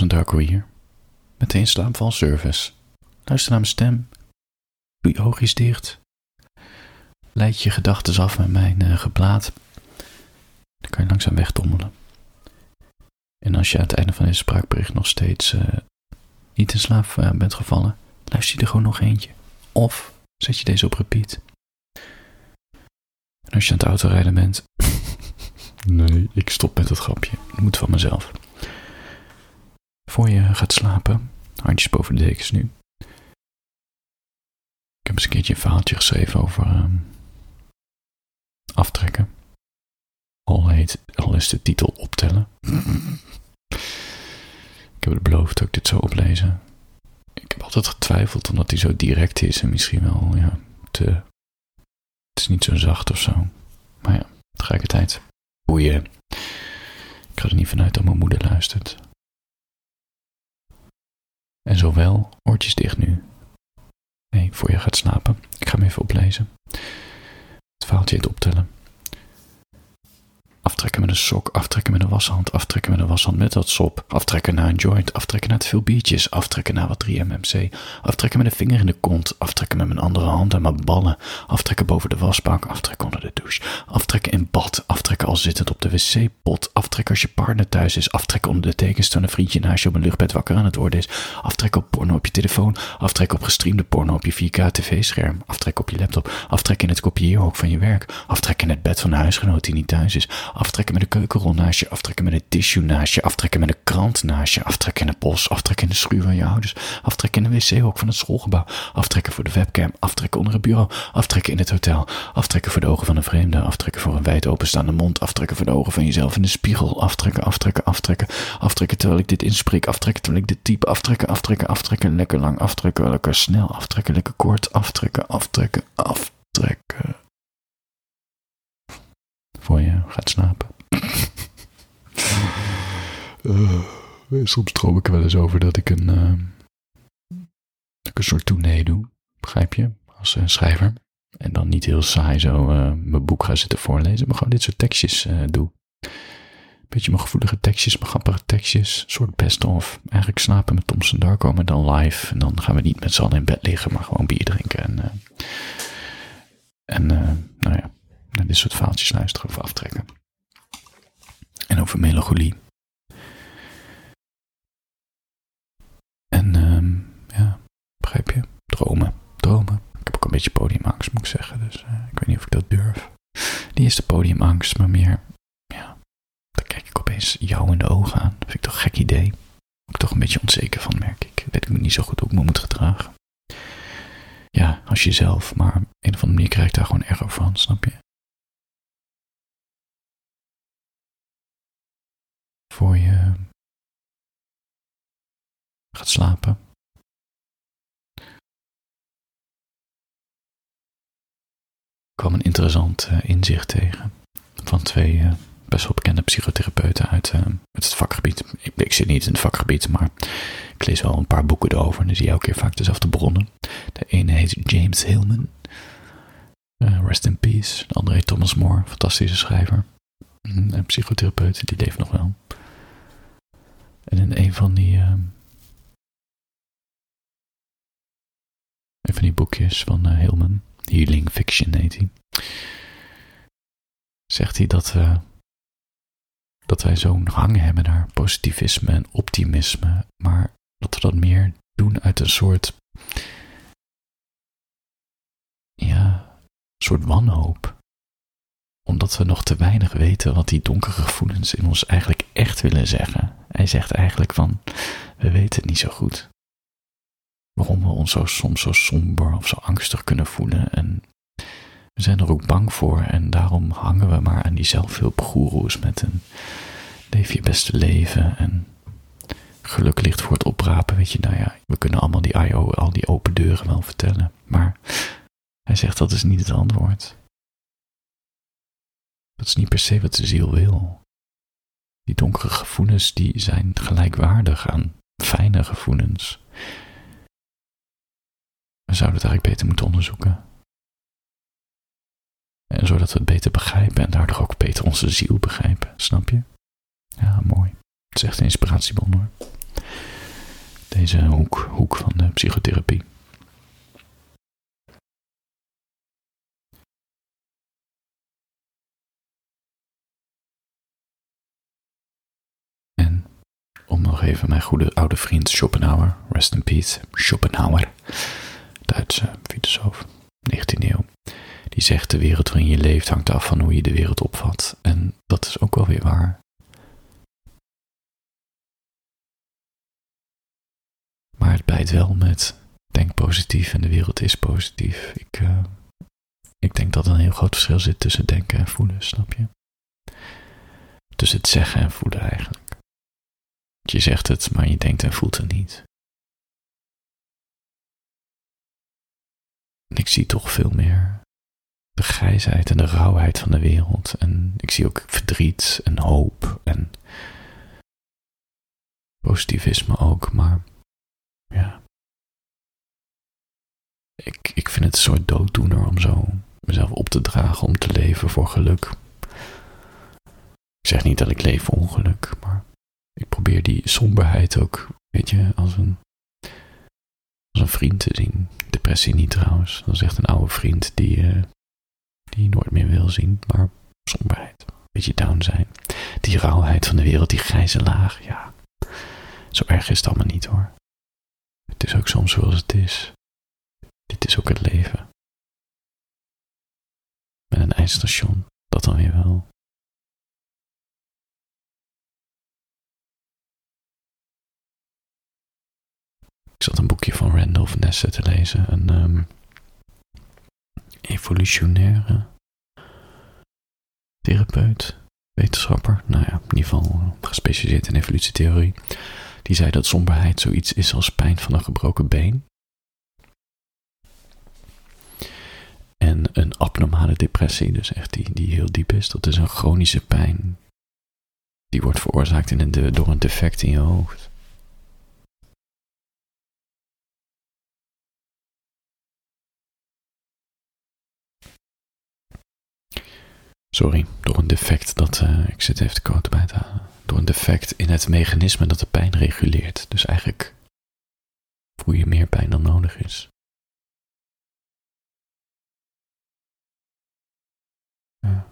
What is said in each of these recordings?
Thomas en Darko hier. Meteen slaapvalservice. Luister naar mijn stem. Doe je oogjes dicht. Leid je gedachten af met mijn uh, geblaat. Dan kan je langzaam wegdommelen. En als je aan het einde van deze spraakbericht nog steeds uh, niet in slaap uh, bent gevallen, luister je er gewoon nog eentje. Of zet je deze op repeat. En als je aan het autorijden bent. nee, ik stop met het grapje. Het moet van mezelf. Voor je gaat slapen, handjes boven de dekens nu. Ik heb eens een keertje een verhaaltje geschreven over uh, aftrekken. Al is de titel optellen. ik heb het beloofd dat ik dit zou oplezen. Ik heb altijd getwijfeld omdat hij zo direct is en misschien wel ja, te. Het is niet zo zacht of zo. Maar ja, tegelijkertijd. Boeien. Ik ga er niet vanuit dat mijn moeder luistert. En zowel, oortjes dicht nu. Nee, voor je gaat slapen. Ik ga hem even oplezen. Het verhaaltje het optellen. Aftrekken met een sok, aftrekken met een washand, aftrekken met een washand met dat sop, aftrekken naar een joint, aftrekken naar te veel biertjes, aftrekken naar wat 3MMC, aftrekken met een vinger in de kont, aftrekken met mijn andere hand en mijn ballen, aftrekken boven de wasbak, aftrekken onder de douche, aftrekken in bad, aftrekken al zittend op de wc-pot, aftrekken als je partner thuis is, aftrekken onder de tekens toen een vriendje naast je op een luchtbed wakker aan het worden is, aftrekken op porno op je telefoon, aftrekken op gestreamde porno op je 4K tv-scherm, aftrekken op je laptop, aftrekken in het kopieerhok van je werk, aftrekken in het bed van de huisgenoot die niet thuis is, aftrekken met een keukenrol naast je, aftrekken met een tissue naast je, aftrekken met een krant naast je, aftrekken in het bos, aftrekken in de schuur van je ouders, aftrekken in de wc-hok van het schoolgebouw, aftrekken voor de webcam, aftrekken onder het bureau, aftrekken in het hotel, aftrekken voor de ogen van een vreemde, aftrekken voor een wijd openstaande mond, aftrekken voor de ogen van jezelf in de spiegel, aftrekken, aftrekken, aftrekken, aftrekken terwijl ik dit inspreek, aftrekken terwijl ik dit type, aftrekken, aftrekken, aftrekken, lekker lang, aftrekken, lekker snel, aftrekken, lekker kort, aftrekken, aftrekken, aftrekken. Voor je gaat slapen. Uh, soms droom ik er wel eens over dat ik een, uh, ik een soort tournee doe, begrijp je, als uh, schrijver. En dan niet heel saai zo mijn boek ga zitten voorlezen, maar gewoon dit soort tekstjes doe. Beetje mijn gevoelige tekstjes, mijn grappige tekstjes, soort best-of. Eigenlijk slapen met Thompson Darko, maar dan live. En dan gaan we niet met z'n allen in bed liggen, maar gewoon bier drinken. En, en nou ja, dit soort verhaaltjes luisteren of aftrekken. En over melancholie. En um, ja, begrijp je? Dromen, dromen. Ik heb ook een beetje podiumangst, moet ik zeggen. Dus uh, ik weet niet of ik dat durf. Niet eens de podiumangst, maar meer, ja, dan kijk ik opeens jou in de ogen aan. Dat vind ik toch een gek idee. Ook toch een beetje onzeker van, merk ik. Weet ik niet zo goed hoe ik me moet gedragen. Ja, als jezelf, maar op een of andere manier krijg ik daar gewoon erg van, snap je? voor je gaat slapen. Ik kwam een interessant uh, inzicht tegen van twee uh, best wel bekende psychotherapeuten uit, uh, het vakgebied. Ik, ik, zit niet in het vakgebied, maar ik lees wel een paar boeken erover en dan zie je elke keer vaak dezelfde bronnen. De ene heet James Hillman, rest in peace. De andere heet Thomas More, fantastische schrijver. Een psychotherapeut, die leeft nog wel. En in een van die. Een van die boekjes van Hillman, Healing Fiction heet hij. Zegt hij dat, uh, dat wij zo'n hang hebben naar positivisme en optimisme, maar dat we dat meer doen uit een soort. Ja, soort wanhoop omdat we nog te weinig weten wat die donkere gevoelens in ons eigenlijk echt willen zeggen. Hij zegt eigenlijk van, we weten het niet zo goed. Waarom we ons zo, soms zo somber of zo angstig kunnen voelen. En we zijn er ook bang voor en daarom hangen we maar aan die zelfhulpgoeroes met een leef je beste leven en geluk ligt voor het oprapen. Weet je, nou ja, we kunnen allemaal die IO, al die open deuren wel vertellen. Maar hij zegt dat is niet het antwoord. Dat is niet per se wat de ziel wil. Die donkere gevoelens die zijn gelijkwaardig aan fijne gevoelens. We zouden het eigenlijk beter moeten onderzoeken. En zodat we het beter begrijpen en daardoor ook beter onze ziel begrijpen, snap je? Ja, mooi. Het is echt een inspiratiebron hoor. deze hoek, hoek van de psychotherapie. En om nog even mijn goede oude vriend Schopenhauer, rest in peace, Schopenhauer, Duitse filosoof, 19e eeuw, die zegt de wereld waarin je leeft hangt af van hoe je de wereld opvat. En dat is ook wel weer waar. Maar het bijt wel met denk positief en de wereld is positief. Ik, uh, ik denk dat er een heel groot verschil zit tussen denken en voelen, snap je? Tussen het zeggen en voelen eigenlijk. Je zegt het, maar je denkt en voelt het niet. Ik zie toch veel meer de grijsheid en de rauwheid van de wereld. En ik zie ook verdriet en hoop en positivisme ook, maar ja. Ik, ik vind het een soort dooddoener om zo mezelf op te dragen om te leven voor geluk. Ik zeg niet dat ik leef voor ongeluk, maar ik probeer die somberheid ook, weet je, als een, als een vriend te zien. Depressie niet trouwens. Dat is echt een oude vriend die, uh, die nooit meer wil zien, maar somberheid. Beetje down zijn. Die rauwheid van de wereld, die grijze laag, ja. Zo erg is het allemaal niet hoor. Het is ook soms zoals het is. Dit is ook het leven. Met een eindstation, dat dan weer wel. Ik zat een boekje van Te lezen, een um, evolutionaire therapeut, wetenschapper, nou ja, in ieder geval gespecialiseerd in evolutietheorie. Die zei dat somberheid zoiets is als pijn van een gebroken been. En een abnormale depressie, dus echt die, die heel diep is, dat is een chronische pijn. Die wordt veroorzaakt in een, door een defect in je hoofd. Sorry, door een defect dat. Uh, ik zit even de code bij te halen. Door een defect in het mechanisme dat de pijn reguleert. Dus eigenlijk voel je meer pijn dan nodig is. Ja.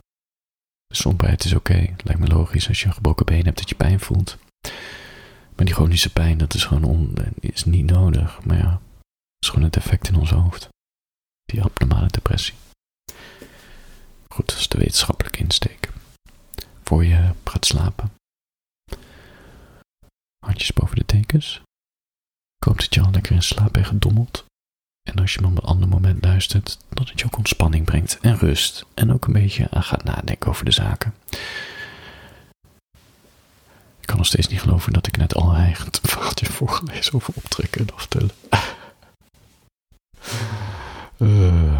De somberheid is oké. Lijkt me logisch als je een gebroken been hebt dat je pijn voelt. Maar die chronische pijn, dat is gewoon on, is niet nodig. Maar ja, het is gewoon een defect in ons hoofd. Die abnormale depressie. Goed, dat is de wetenschappelijke insteek. Voor je gaat slapen. Handjes boven de tekens. Ik hoop dat je al lekker in slaap bent gedommeld. En als je me op een ander moment luistert, dat het je ook ontspanning brengt en rust. En ook een beetje aan gaat nadenken over de zaken. Ik kan nog steeds niet geloven dat ik net al eigen verhaaltje voorgelezen over optrekken en aftellen. Uh.